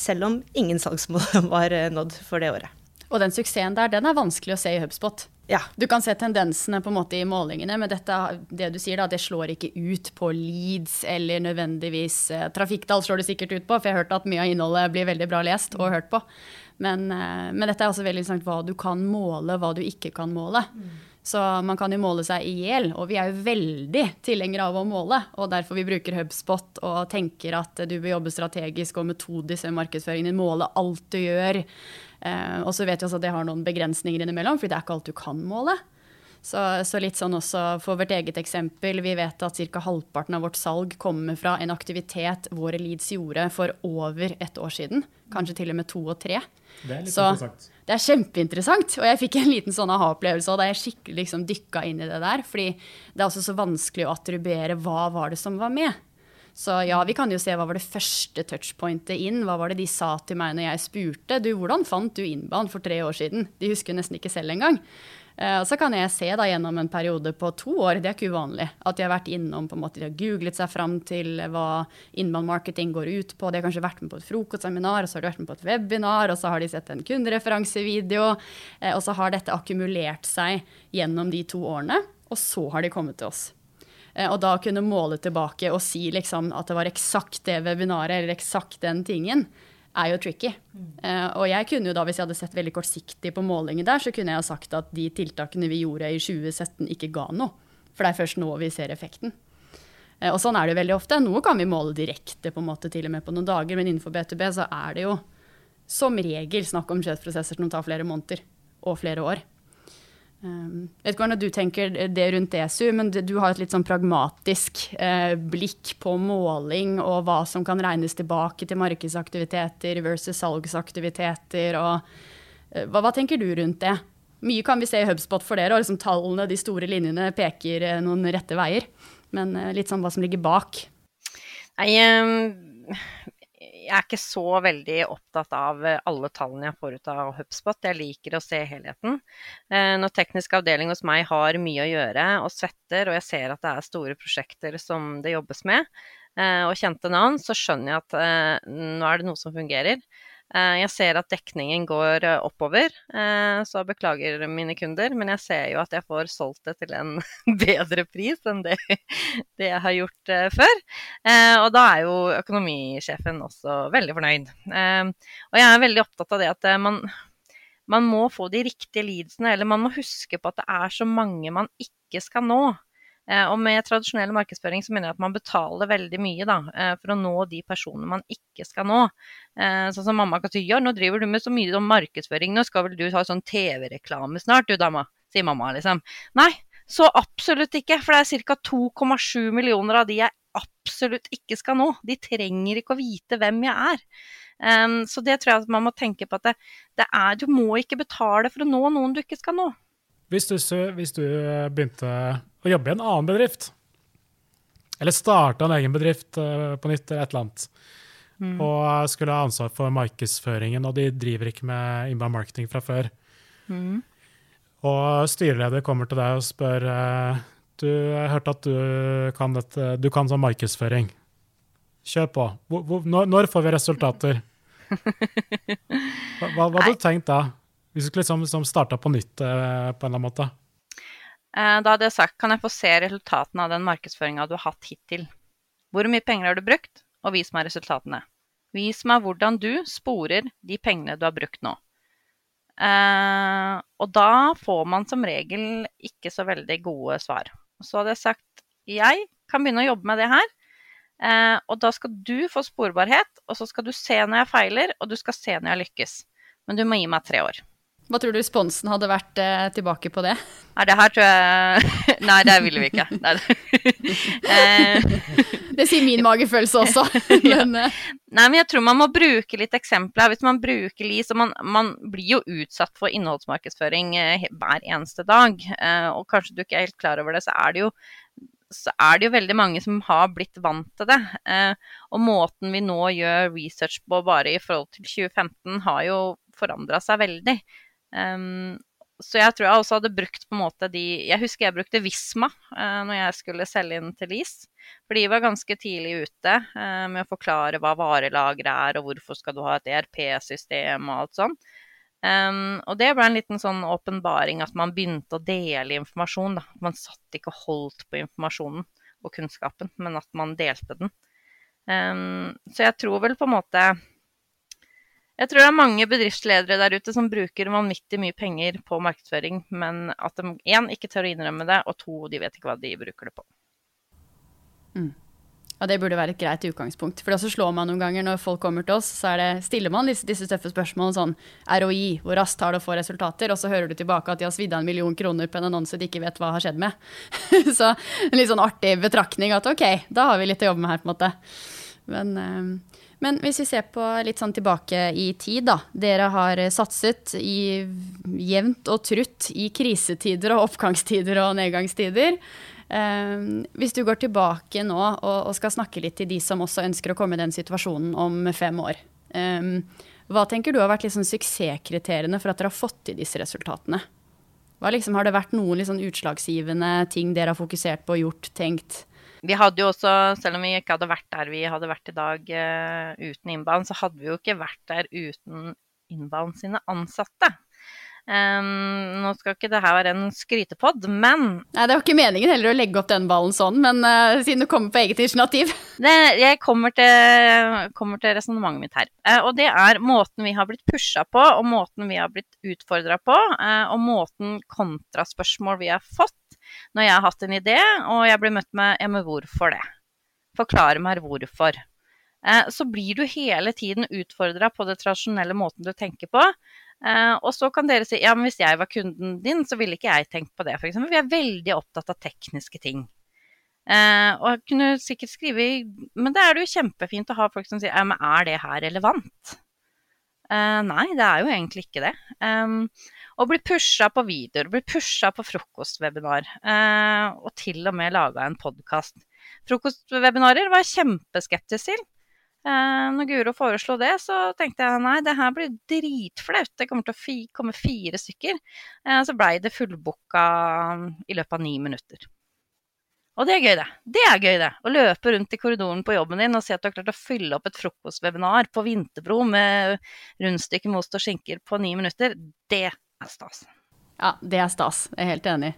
Selv om ingen salgsmål (laughs) var nådd for det året. Og den suksessen der, den er vanskelig å se i HubSpot. Ja. Du kan se tendensene på en måte i målingene, men dette, det du sier da, det slår ikke ut på leads eller nødvendigvis eh, Trafikktall slår det sikkert ut på, for jeg har hørt at mye av innholdet blir veldig bra lest og hørt på. Men, eh, men, dette er også veldig interessant hva du kan måle, hva du ikke kan måle. Mm. Så man kan jo måle seg i hjel, og vi er jo veldig tilhengere av å måle. Og derfor vi bruker HubSpot og tenker at du bør jobbe strategisk og metodisk med markedsføringen din, måle alt du gjør. Eh, og så vet vi også at det har noen begrensninger innimellom, for det er ikke alt du kan måle. Så, så, litt sånn også for vårt eget eksempel, vi vet at ca. halvparten av vårt salg kommer fra en aktivitet våre leads gjorde for over et år siden. Kanskje til og med to og tre. Det er litt så interessant. det er kjempeinteressant. Og jeg fikk en liten sånn aha-opplevelse da jeg skikkelig liksom dykka inn i det der. Fordi det er også så vanskelig å attribuere hva var det som var med. Så ja, vi kan jo se hva var det første touchpointet inn. Hva var det de sa til meg når jeg spurte? Du, hvordan fant du innbanen for tre år siden? De husker nesten ikke selv engang. Og så kan jeg se da gjennom en periode på to år, det er ikke uvanlig, at de har vært innom på en måte, de har googlet seg fram til hva inbound marketing går ut på. De har kanskje vært med på et frokostseminar, og så har de vært med på et webinar, og så har de sett en kundereferansevideo, uh, og så har dette akkumulert seg gjennom de to årene, og så har de kommet til oss. Uh, og da kunne måle tilbake og si liksom at det var eksakt det webinaret eller eksakt den tingen, er jo tricky. Uh, og jeg kunne jo da, hvis jeg hadde sett veldig kortsiktig på målingen der, så kunne jeg ha sagt at de tiltakene vi gjorde i 2017 ikke ga noe. For det er først nå vi ser effekten. Uh, og sånn er det jo veldig ofte. Noe kan vi måle direkte, på en måte til og med på noen dager, men innenfor B2B så er det jo som regel snakk om kjøttprosesser som tar flere måneder og flere år. Um, vet ikke hvordan du tenker det rundt ESU, men du har et litt sånn pragmatisk uh, blikk på måling og hva som kan regnes tilbake til markedsaktiviteter versus salgsaktiviteter. Og, uh, hva, hva, tenker du rundt det? Mye kan vi se i HubSpot for dere, og liksom tallene, de store linjene, peker uh, noen rette veier. Men litt sånn hva som ligger bak. Nei, um jeg er ikke så veldig opptatt av eh, alle tallene jeg får ut av HubSpot. Jeg liker å se helheten. Eh, når teknisk avdeling hos meg har mye å gjøre og svetter, og jeg ser at det er store prosjekter som det jobbes med, eh, og kjente navn, så skjønner jeg at nå er det noe som fungerer. Eh, jeg ser at dekningen går eh, oppover, eh, så beklager mine kunder. Men jeg ser jo at jeg får solgt det til en (laughs) bedre pris enn det, (laughs) det jeg har gjort før. Og da er jo økonomisjefen også veldig fornøyd. Og jeg er veldig opptatt av det at man, man må få de riktige leadsene, eller man må huske på at det er så mange man ikke skal nå. Eh, og med tradisjonell markedsføring så mener jeg at man betaler veldig mye da, eh, for å nå de personene man ikke skal nå. Eh, sånn som mamma kan si ja, nå driver du med så mye om markedsføring, nå skal vel du ha sånn TV-reklame snart du dama, sier mamma liksom. Nei, så absolutt ikke, for det er ca. 2,7 millioner av de jeg absolutt ikke skal nå. De trenger ikke å vite hvem jeg er. Um, så det tror jeg at man må tenke på at det, det er, du må ikke betale for å nå noen du ikke skal nå. Hvis du, hvis du begynte å jobbe i en annen bedrift. Eller starte en egen bedrift uh, på nytt, eller et eller annet. Mm. Og skulle ha ansvar for markedsføringen, og de driver ikke med inbound marketing fra før. Mm. Og styreleder kommer til deg og spør uh, du har hørt at du kan, dette, du kan sånn markedsføring. Kjør på. Hvor, hvor, når, når, får vi resultater? (laughs) Hva, hva, hadde du tenkt da? Hvis du skulle liksom, liksom starta på nytt på en eller annen måte? Eh, da hadde jeg sagt kan jeg få se resultatene av den markedsføringa du har hatt hittil. Hvor mye penger har du brukt, og vis meg resultatene. Vis meg hvordan du sporer de pengene du har brukt nå. Eh, og da får man som regel ikke så veldig gode svar. Så hadde jeg sagt jeg kan begynne å jobbe med det her. Eh, og da skal du få sporbarhet, og så skal du se når jeg feiler, og du skal se når jeg lykkes. Men du må gi meg tre år. Hva tror du responsen hadde vært eh, tilbake på det? Nei, det her tror jeg (laughs) Nei, det ville vi ikke. (laughs) Nei. (laughs) Eh. det sier min magefølelse også. men, ja. Nei, men jeg tror man må bruke litt eksempler. Hvis man bruker LIS, og man, man blir jo utsatt for innholdsmarkedsføring eh, hver eneste dag, eh, og kanskje du ikke er helt klar over det, så er det jo så er det jo veldig mange som har blitt vant til det. Eh, og måten vi nå gjør research på bare i forhold til 2015, har jo forandra seg veldig. Um, så jeg tror jeg også hadde brukt på en måte de Jeg husker jeg brukte Visma uh, når jeg skulle selge inn til LIS. For de var ganske tidlig ute uh, med å forklare hva varelageret er, og hvorfor skal du ha et ERP-system og alt sånn. Um, og det ble en liten sånn åpenbaring at man begynte å dele informasjon. Da. Man satt ikke og holdt på informasjonen og kunnskapen, men at man delte den. Um, så jeg tror vel på en måte jeg tror det er mange bedriftsledere der ute som bruker vanvittig mye penger på markedsføring, men at de én ikke tør å innrømme det, og to de vet ikke hva de bruker det på. Mm. Ja, Det burde være et greit utgangspunkt. For så slår man noen ganger når folk kommer til oss, så det, stiller man disse, disse tøffe spørsmålene sånn ROI, hvor raskt har det å få resultater? Og så hører du tilbake at de har svidd av en million kroner på en annonse de ikke vet hva har skjedd med. (laughs) så en litt sånn artig betraktning at ok, da har vi litt å jobbe med her, på en måte. Men uh, men hvis vi ser på litt sånn tilbake i tid, da. Dere har satset i jevnt og trutt i krisetider og oppgangstider og nedgangstider. Um, hvis du går tilbake nå og, skal snakke litt til de som også ønsker å komme i den situasjonen om fem år. Um, hva tenker du har vært liksom suksesskriteriene for at dere har fått til disse resultatene? Liksom, har det vært noen liksom utslagsgivende ting dere har fokusert på, gjort, tenkt? Vi hadde jo også, selv om vi ikke hadde vært der vi hadde vært i dag uh, uten Inbound, så hadde vi jo ikke vært der uten Inbound sine ansatte. Um, nå skal ikke det her være en skrytepod, men Nei, Det var ikke meningen heller å legge opp den ballen sånn, men uh, siden du kommer på eget initiativ. (laughs) Det, jeg kommer til, kommer til resonnementet mitt her. Uh, og det er måten vi har blitt pusha på, og måten vi har blitt utfordra på, uh, og måten kontraspørsmål vi har fått når jeg har hatt en idé, og jeg blir møtt med ja, men hvorfor det? Forklare meg hvorfor. Så blir du hele tiden utfordra på det tradisjonelle måten du tenker på. Uh, og så kan dere si ja, men hvis jeg var kunden din, så ville ikke jeg tenkt på det, f.eks. Vi er veldig opptatt av tekniske ting. Uh, og jeg kunne sikkert skrive Men da er det jo kjempefint å ha folk som sier ja, men er det her relevant? Uh, nei, det er jo egentlig ikke det. Og bli pusha på videoer, bli pusha på frokostwebinar, og til og med laga en podkast. Frokostwebinarer var jeg kjempeskeptisk til. Eh, når Guro foreslo det, så tenkte jeg nei, det her blir dritflaut. Det kommer til å fi komme fire stykker. Eh, så blei det fullbooka i løpet av ni minutter. Og det er gøy, det. Det er gøy, det. Å løpe rundt i korridoren på jobben din og se at du har klart å fylle opp et frokostwebinar på Vinterbro med rundstykke med ost og skinker på ni minutter, det er stas. Ja, det er stas. Jeg er helt enig.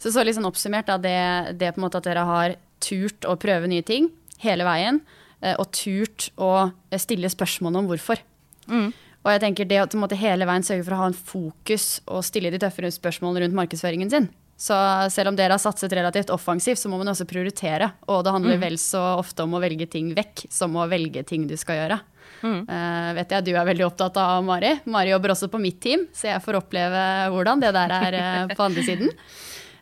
Så så litt sånn oppsummert, da, det, det på en måte at dere har turt å prøve nye ting hele veien. Eh, og turt å eh, stille spørsmål om hvorfor. Mm. Og jeg tenker det å hele veien sørge for å ha en fokus og stille de tøffere spørsmålene rundt markedsføringen sin. Så selv om dere har satset relativt offensivt, så må man også prioritere. Og det handler mm. vel så ofte om å velge ting vekk som å velge ting du skal gjøre. Mm. Uh, vet jeg du er veldig opptatt av Mari. Mari jobber også på mitt team, så jeg får oppleve hvordan det der er uh, på andre siden.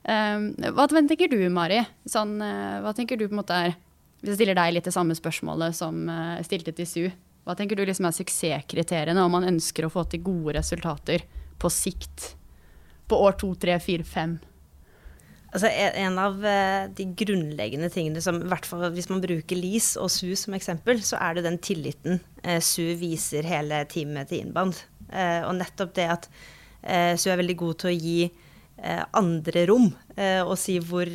Uh, hva tenker du, Mari? Sånn, hva tenker du på en måte er hvis jeg stiller deg litt det samme spørsmålet som stilte til Su, hva tenker du liksom er suksesskriteriene om man ønsker å få til gode resultater på sikt? På år to, tre, fire, fem? Altså, en av eh, de grunnleggende tingene som, i hvert fall hvis man bruker LIS og SU som eksempel, så er det den tilliten eh, SU viser hele teamet til innband. Eh, og nettopp det at SU er veldig god til å gi andre rom og si hvor,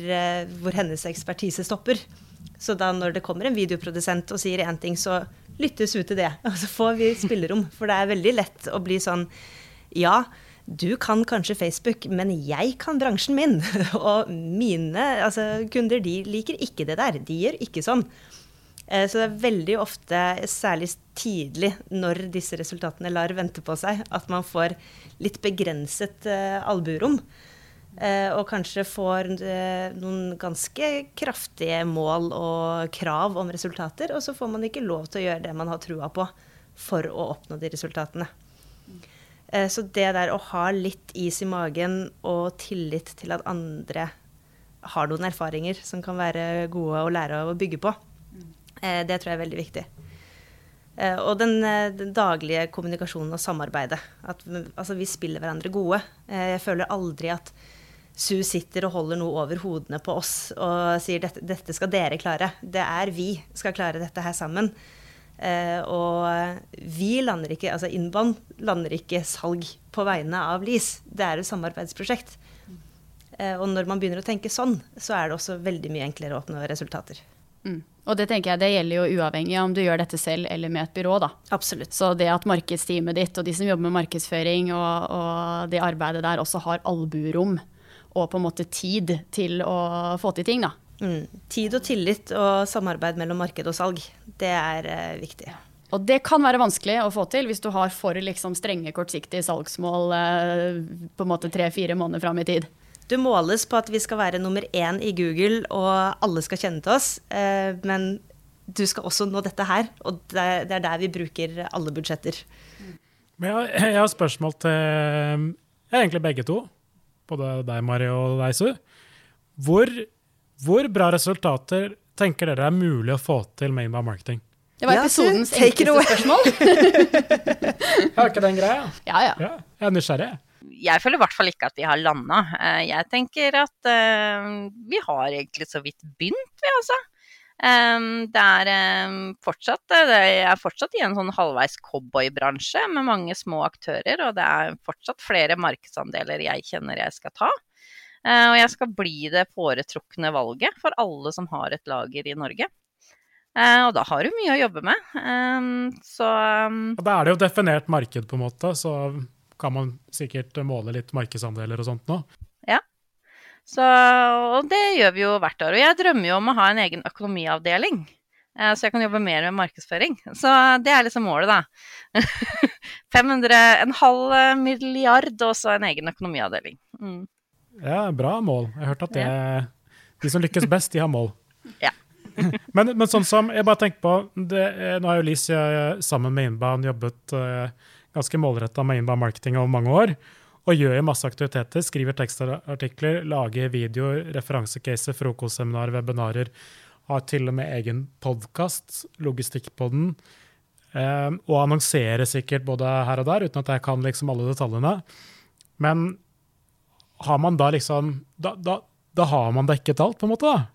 hvor hennes ekspertise stopper. Så da når det kommer en videoprodusent og sier én ting, så lyttes ut til det. (laughs) Og så får vi spillerom. For det er veldig lett å bli sånn Ja, du kan kanskje Facebook, men jeg kan bransjen min. (laughs) Og mine altså, kunder de liker ikke det der. De gjør ikke sånn. Eh, så det er veldig ofte, særlig tidlig når disse resultatene lar vente på seg, at man får litt begrenset alburom. Eh, og kanskje får eh, noen ganske kraftige mål og krav om resultater, og så får man ikke lov til å gjøre det man har trua på for å oppnå de resultatene. Eh, så det der å ha litt is i magen og tillit til at andre har noen erfaringer som kan være gode å lære av å bygge på, det tror jeg er veldig viktig. Og den, den, daglige kommunikasjonen og samarbeidet. At altså, vi spiller hverandre gode. Jeg føler aldri at Su sitter og holder noe over hodene på oss og sier dette, dette skal dere klare. Det er vi skal klare dette her sammen. Uh, og vi lander ikke, altså Innbånd lander ikke salg på vegne av LIS. Det er et samarbeidsprosjekt. Uh, og når man begynner å tenke sånn, så er det også veldig mye enklere å oppnå resultater. Mm. Og det tenker jeg det gjelder jo uavhengig av om du gjør dette selv eller med et byrå. da. Absolutt. Så det at markedsteamet ditt og de som jobber med markedsføring og, og det arbeidet der også har albuerom og på en måte tid til å få til ting, da. Mm. Tid og tillit og samarbeid mellom marked og salg, det er eh, viktig. Og det kan være vanskelig å få til hvis du har for liksom, strenge, kortsiktige salgsmål eh, på en måte tre-fire måneder fram i tid. Du måles på at vi skal være nummer én i Google, og alle skal kjenne til oss. Eh, men du skal også nå dette her, og det er der vi bruker alle budsjetter. Jeg har spørsmål til egentlig begge to både deg, Mari, og deg, Su. Hvor, hvor, bra resultater tenker dere er mulig å få til med inbound marketing? Det var episodens ja, enkleste spørsmål. (laughs) Har ikke den greia? Ja, ja. ja jeg er nysgjerrig. jeg føler i hvert fall ikke at vi har landa. Jeg tenker at vi har egentlig så vidt begynt, vi altså. Det er fortsatt, det er fortsatt i en sånn halvveis cowboybransje med mange små aktører, og det er fortsatt flere markedsandeler jeg kjenner jeg skal ta. Og jeg skal bli det foretrukne valget for alle som har et lager i Norge. Og da har du mye å jobbe med. Så Da er det jo definert marked, på en måte, så kan man sikkert måle litt markedsandeler og sånt nå. Ja. Så, og det gjør vi jo hvert år. Og jeg drømmer jo om å ha en egen økonomiavdeling. Så jeg kan jobbe mer med markedsføring. Så det er liksom målet, da. (laughs) 500, en halv milliard og så en egen økonomiavdeling. Mm. Ja, bra mål. Jeg har hørt at det, de som lykkes best, de har mål. (laughs) Ja. (laughs) men, men, sånn som jeg bare tenker på, det, Nå har jo Lise sammen med Inbound jobbet uh, ganske målretta med inbound marketing over mange år. Og gjør jo masse aktiviteter. Skriver tekstartikler, lager videoer, referansecaser, frokostseminarer, webinarer. Har til og med egen podkast, Logistikkpodden. Um, og annonserer sikkert både her og der, uten at jeg kan liksom alle detaljene. Men har man da liksom da, da, da, har man dekket alt, på en måte? da?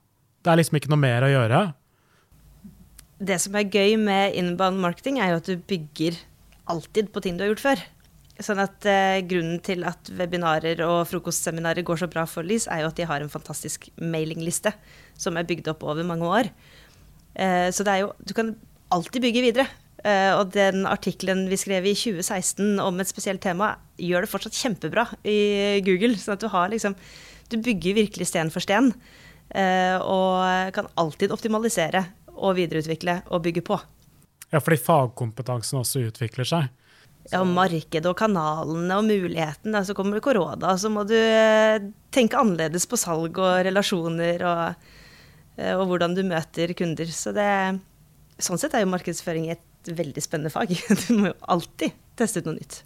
Det er liksom ikke noe mer å gjøre? Det som er gøy med inbound marketing, er jo at du bygger alltid på ting du har gjort før. Sånn at eh, Grunnen til at webinarer og frokostseminarer går så bra for Lys, er jo at de har en fantastisk mailingliste som er bygd opp over mange år. Eh, så jo Du kan alltid bygge videre. Eh, og den artikkelen vi skrev i 2016 om et spesielt tema, gjør det fortsatt kjempebra i Google. sånn at du har liksom Du bygger virkelig sten for sten. Eh, og kan alltid optimalisere og videreutvikle og bygge på. Ja, fordi fagkompetansen også utvikler seg. Ja, og markedet og kanalene og muligheten. Så kommer det korona, så må du eh, tenke annerledes på salg og relasjoner og, og hvordan du møter kunder. Så det, sånn sett er jo markedsføring et veldig spennende fag. (laughs) Du må jo alltid teste ut noe nytt.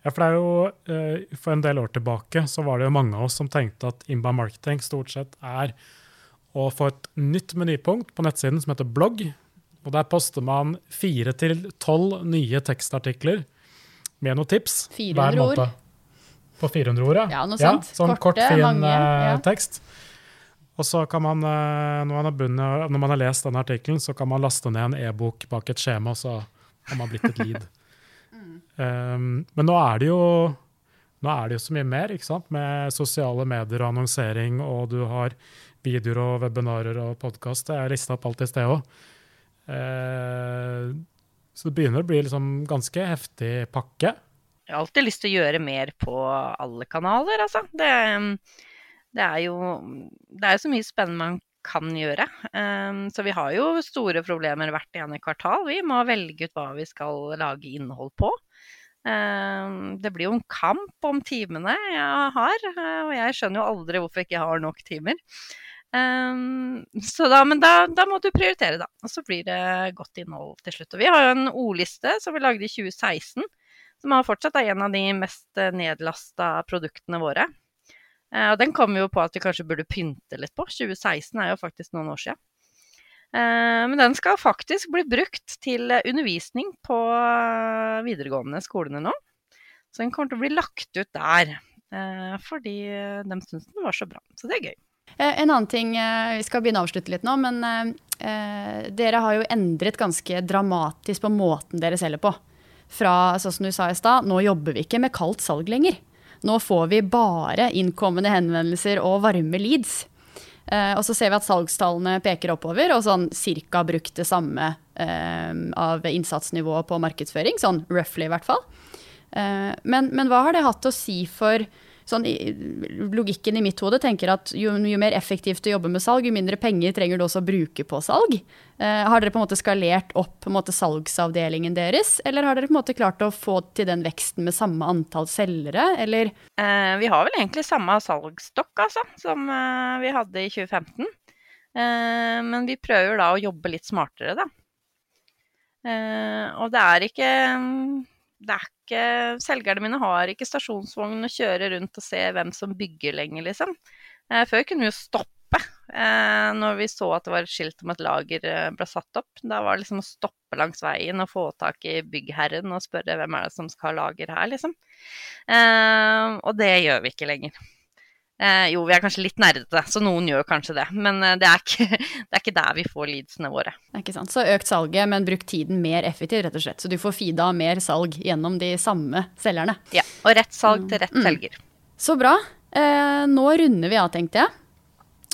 Ja, for det er jo, eh, For en del år tilbake så var det jo mange av oss som tenkte at inbound marketing stort sett er å få et nytt menypunkt på nettsiden som heter blogg. Og Der poster man fire til tolv nye tekstartikler med noen tips 400 hver måned. Ord. På 400 ord, ja. ja noe sant. Ja, sånn Korte, kort, fin mange, eh, ja. tekst. Og så kan man, eh, når man, har bunnet, når man har lest denne artikkelen, så kan man laste ned en e-bok bak et skjema, så har man blitt et lead. um, (laughs) men nå er, det jo, nå er det jo så mye mer, ikke sant? med sosiale medier og annonsering, og du har videoer og webinarer og podkast. Jeg lista opp alt i sted òg. Uh, ehm, så det begynner å bli liksom ganske heftig pakke. Jeg har alltid lyst til å gjøre mer på alle kanaler, altså. Det, det er jo det er så mye spennende man kan gjøre. Um, så vi har jo store problemer hvert ene kvartal. Vi må velge ut hva vi skal lage innhold på. Um, det blir jo en kamp om timene jeg har, og jeg skjønner jo aldri hvorfor jeg ikke har nok timer. Um, så da, men da, da, må du prioritere, da. Og så blir det godt innhold til slutt. Og vi har jo en ordliste som vi lagde i 2016, som har fortsatt er en av de mest nedlasta produktene våre. Eh, og den kom jo på at vi kanskje burde pynte litt på. 2016 er jo faktisk noen år siden. Eh, men den skal faktisk bli brukt til undervisning på videregående skolene nå. Så den kommer til å bli lagt ut der. Eh, fordi de syns den var så bra. Så det er gøy. En annen ting, Vi skal begynne å avslutte litt nå, men eh, dere har jo endret ganske dramatisk på måten dere selger på. Fra sånn som du sa i stad, nå jobber vi ikke med kaldt salg lenger. Nå får vi bare innkommende henvendelser og varme leads. Eh, og så ser vi at salgstallene peker oppover, og sånn cirka brukt det samme eh, av innsatsnivået på markedsføring. Sånn roughly, i hvert fall. Eh, men, men, hva har det hatt å si for sånn, Logikken i mitt hode tenker at jo, jo, mer effektivt du jobber med salg, jo mindre penger trenger du også å bruke på salg. Eh, har dere på en måte skalert opp måte, salgsavdelingen deres, eller har dere på en måte klart å få til den veksten med samme antall selgere, eller? Eh, vi har vel egentlig samme salgsstokk, altså, som eh, vi hadde i 2015. Eh, men vi prøver da å jobbe litt smartere, da. Eh, og det er ikke det er ikke, Selgerne mine har ikke stasjonsvogn og kjører rundt og ser hvem som bygger lenger, liksom. Eh, før kunne vi jo stoppe eh, når vi så at det var et skilt om at lager eh, ble satt opp. Da var det liksom å stoppe langs veien og få tak i byggherren og spørre hvem er det som skal ha lager her, liksom. Og det gjør vi ikke lenger. Eh, jo, vi er kanskje litt nerdete, så noen gjør kanskje det. Men eh, det, er ikke, (laughs) det, er ikke, der vi får leadsene våre. Det ikke sant. Så økt salget, men bruk tiden mer effektivt, rett og slett. Så du får feeda mer salg gjennom de samme selgerne. Ja, og rett salg til rett mm. selger. Så bra. Eh, nå runder vi av, tenkte jeg.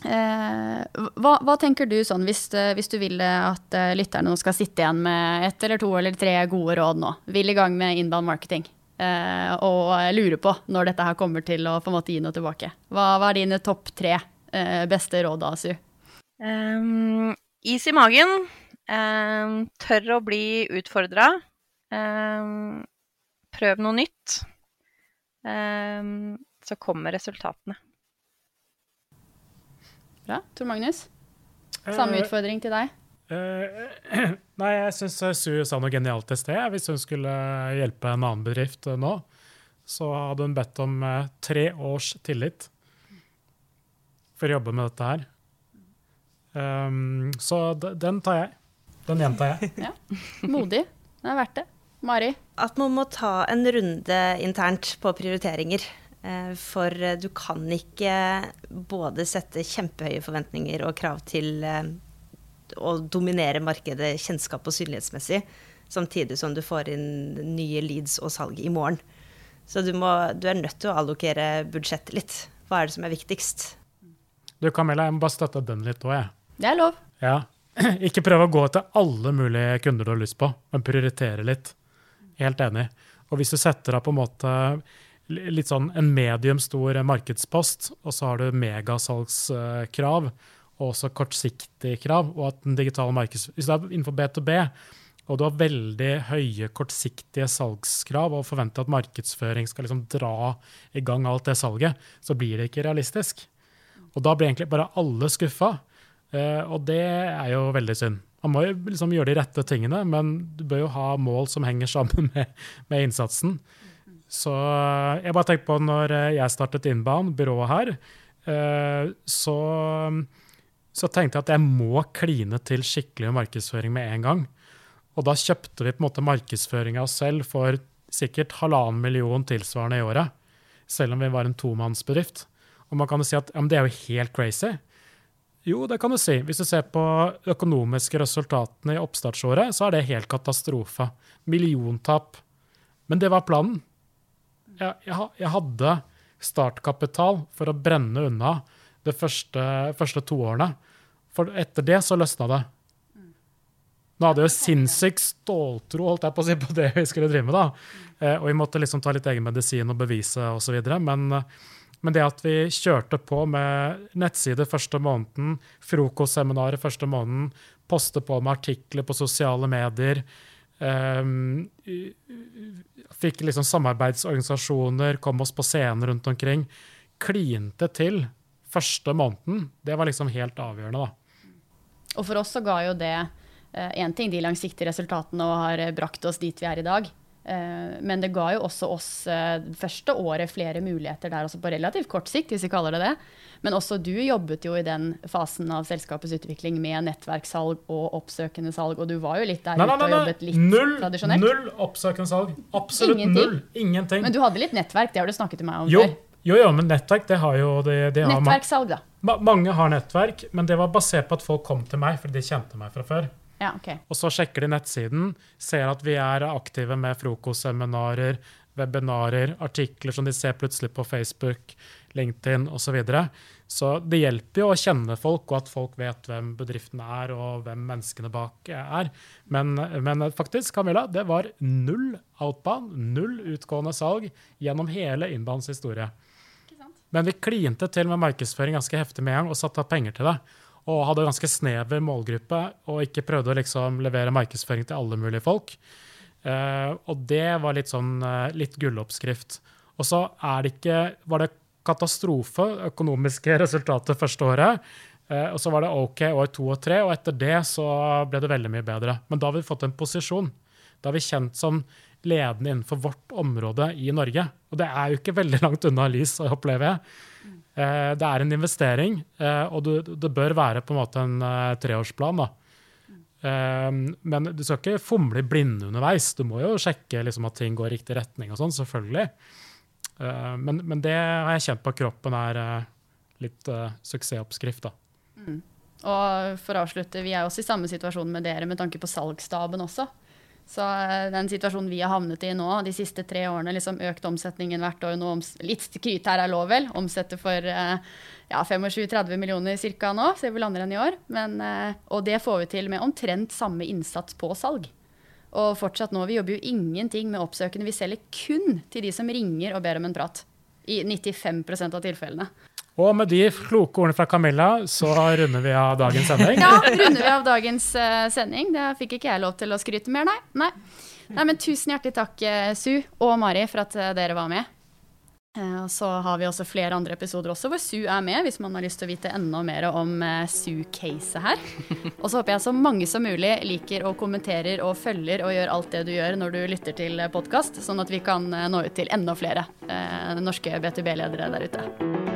Eh, hva, hva, tenker du sånn, hvis, eh, hvis, du vil at lytterne nå skal sitte igjen med ett eller to eller tre gode råd nå? Vil i gang med inbound marketing? Eh, og lurer på når dette her kommer til å på en måte gi noe tilbake. Hva, hva er dine topp tre eh, beste råd, Asu? Um, is i magen. Um, tør å bli utfordra. Um, prøv noe nytt. så kommer resultatene. Bra. Tor Magnus? Samme eh, utfordring til deg? Uh, (clears throat) nei, jeg syns Sue sa noe genialt i sted. Hvis hun skulle hjelpe en annen bedrift nå, så hadde hun bedt om tre års tillit for å jobbe med dette her. Um, så den tar jeg. Den gjentar jeg. (laughs) ja. Modig. Det er verdt det. Mari? At man må ta en runde internt på prioriteringer. For du kan ikke både sette kjempehøye forventninger og krav til å dominere markedet kjennskap og synlighetsmessig, samtidig som du får inn nye leads og salg i morgen. Så du, må, du er nødt til å allokere budsjettet litt. Hva er det som er viktigst? Du Camilla, jeg må bare støtte den litt òg, jeg. Det er lov. Ja. (clears throat) Ikke prøve å gå til alle mulige kunder du har lyst på, men prioritere litt. Helt enig. Og hvis du setter av på en måte litt sånn en medium stor markedspost, og så har du megasalgskrav, og også kortsiktige krav. og at den digitale markeds... Hvis du er innenfor B2B, og du har veldig høye kortsiktige salgskrav og forventer at markedsføring skal liksom dra i gang alt det salget, så blir det ikke realistisk. Og da blir egentlig bare alle skuffa. Eh, og det er jo veldig synd. Man må jo liksom gjøre de rette tingene, men du bør jo ha mål som henger sammen (laughs) med, med innsatsen. Så jeg bare tenker på når jeg startet Inbound, byrået her, eh, så så tenkte jeg at jeg må kline til skikkelig markedsføring med en gang. Og da kjøpte vi på en måte markedsføring av oss selv for sikkert halvannen million tilsvarende i året. Selv om vi var en tomannsbedrift. Og man kan jo si at ja, det er jo helt crazy. Jo, det kan du si. Hvis du ser på økonomiske resultatene i oppstartsåret, så er det helt katastrofe. Milliontap. Men det var planen. Jeg, jeg, jeg hadde startkapital for å brenne unna de første, første to årene. For etter det så løsna det. Nå hadde jeg jo sinnssykt ståltro holdt jeg på å si, på det vi skulle drive med. da. Eh, og vi måtte liksom ta litt egen medisin og bevise osv. Men, men det at vi kjørte på med nettside første måneden, frokostseminaret første måneden, poste på med artikler på sosiale medier, eh, fikk liksom samarbeidsorganisasjoner, kom oss på scener rundt omkring, klinte til første måneden, det var liksom helt avgjørende, da. Og for oss så ga jo det én eh, ting, de langsiktige resultatene, og har eh, brakt oss dit vi er i dag. Eh, men det ga jo også oss første året flere muligheter der, også på relativt kort sikt, hvis vi kaller det det. Men også du jobbet jo i den fasen av selskapets utvikling med nettverkssalg og oppsøkende salg, og du var jo litt der nei, ute og jobbet litt null, tradisjonelt. Null oppsøkende salg. Absolutt Ingenting. null. Ingenting. Men du hadde litt nettverk, det har du snakket til meg om jo, før. Jo, jo, men nettverk, det har jo det, det har Nettverkssalg, da. Ma mange har nettverk, men det var basert på at folk kom til meg fordi de kjente meg fra før. Ja, ok. Og så sjekker de nettsiden, ser at vi er aktive med frokostseminarer, webinarer, artikler som de ser plutselig på Facebook, LinkedIn osv. Så, videre. så det hjelper jo å kjenne folk, og at folk vet hvem bedriften er, og hvem menneskene bak er. Men, men faktisk, Camilla, det var null outbound, null utgående salg gjennom hele Inbounds historie. Men vi klinte til med markedsføring ganske heftig med en gang og satte av penger til det. Og hadde ganske snever målgruppe og ikke prøvde å liksom levere markedsføring til alle mulige folk. Uh, og det var litt sånn uh, litt gulloppskrift. Og så er det ikke Var det katastrofe, økonomiske (laughs) resultater første året. Uh, og så var det OK år to og tre, og etter det så ble det veldig mye bedre. Men da har vi fått en posisjon. Da har vi kjent som ledende innenfor vårt område i Norge. Og det er jo ikke veldig langt unna Lys, opplever jeg. Eh, det er en investering, eh, og det bør være på en måte en eh, treårsplan. men du skal ikke fomle i blinde underveis. Du må jo sjekke liksom, at ting går i riktig retning og sånn, selvfølgelig. Men, men det har jeg kjent på kroppen er litt suksessoppskrift, da. Og for å avslutte, vi er også i samme situasjon med dere med tanke på salgsstaben også. Så eh, den situasjonen vi har havnet i nå, de siste tre årene, liksom økt omsetningen hvert år nå, Litt skryt her er lov, vel. Omsetter for eh, ja, 25-30 millioner ca. nå, ser vi lander enn i år. Men, eh, og det får vi til med omtrent samme innsats på salg. Og fortsatt nå, vi jobber jo ingenting med oppsøkende, vi selger kun til de som ringer og ber om en prat. I 95% av tilfellene. Og med de kloke ordene fra Camilla, så runder vi av dagens sending. (laughs) Ja, runder vi av dagens eh, sending. Det fikk ikke jeg lov til å skryte mer, nei. nei. Nei, men Tusen hjertelig takk, eh, Su og Mari, for at eh, dere var med. Så har vi også flere andre episoder også hvor Su er med, hvis man har lyst til å vite enda mer om Su-caset her. Og så håper jeg så mange som mulig liker og kommenterer og følger og gjør alt det du gjør når du lytter til podkast, sånn at vi kan nå ut til enda flere norske B2B-ledere der ute.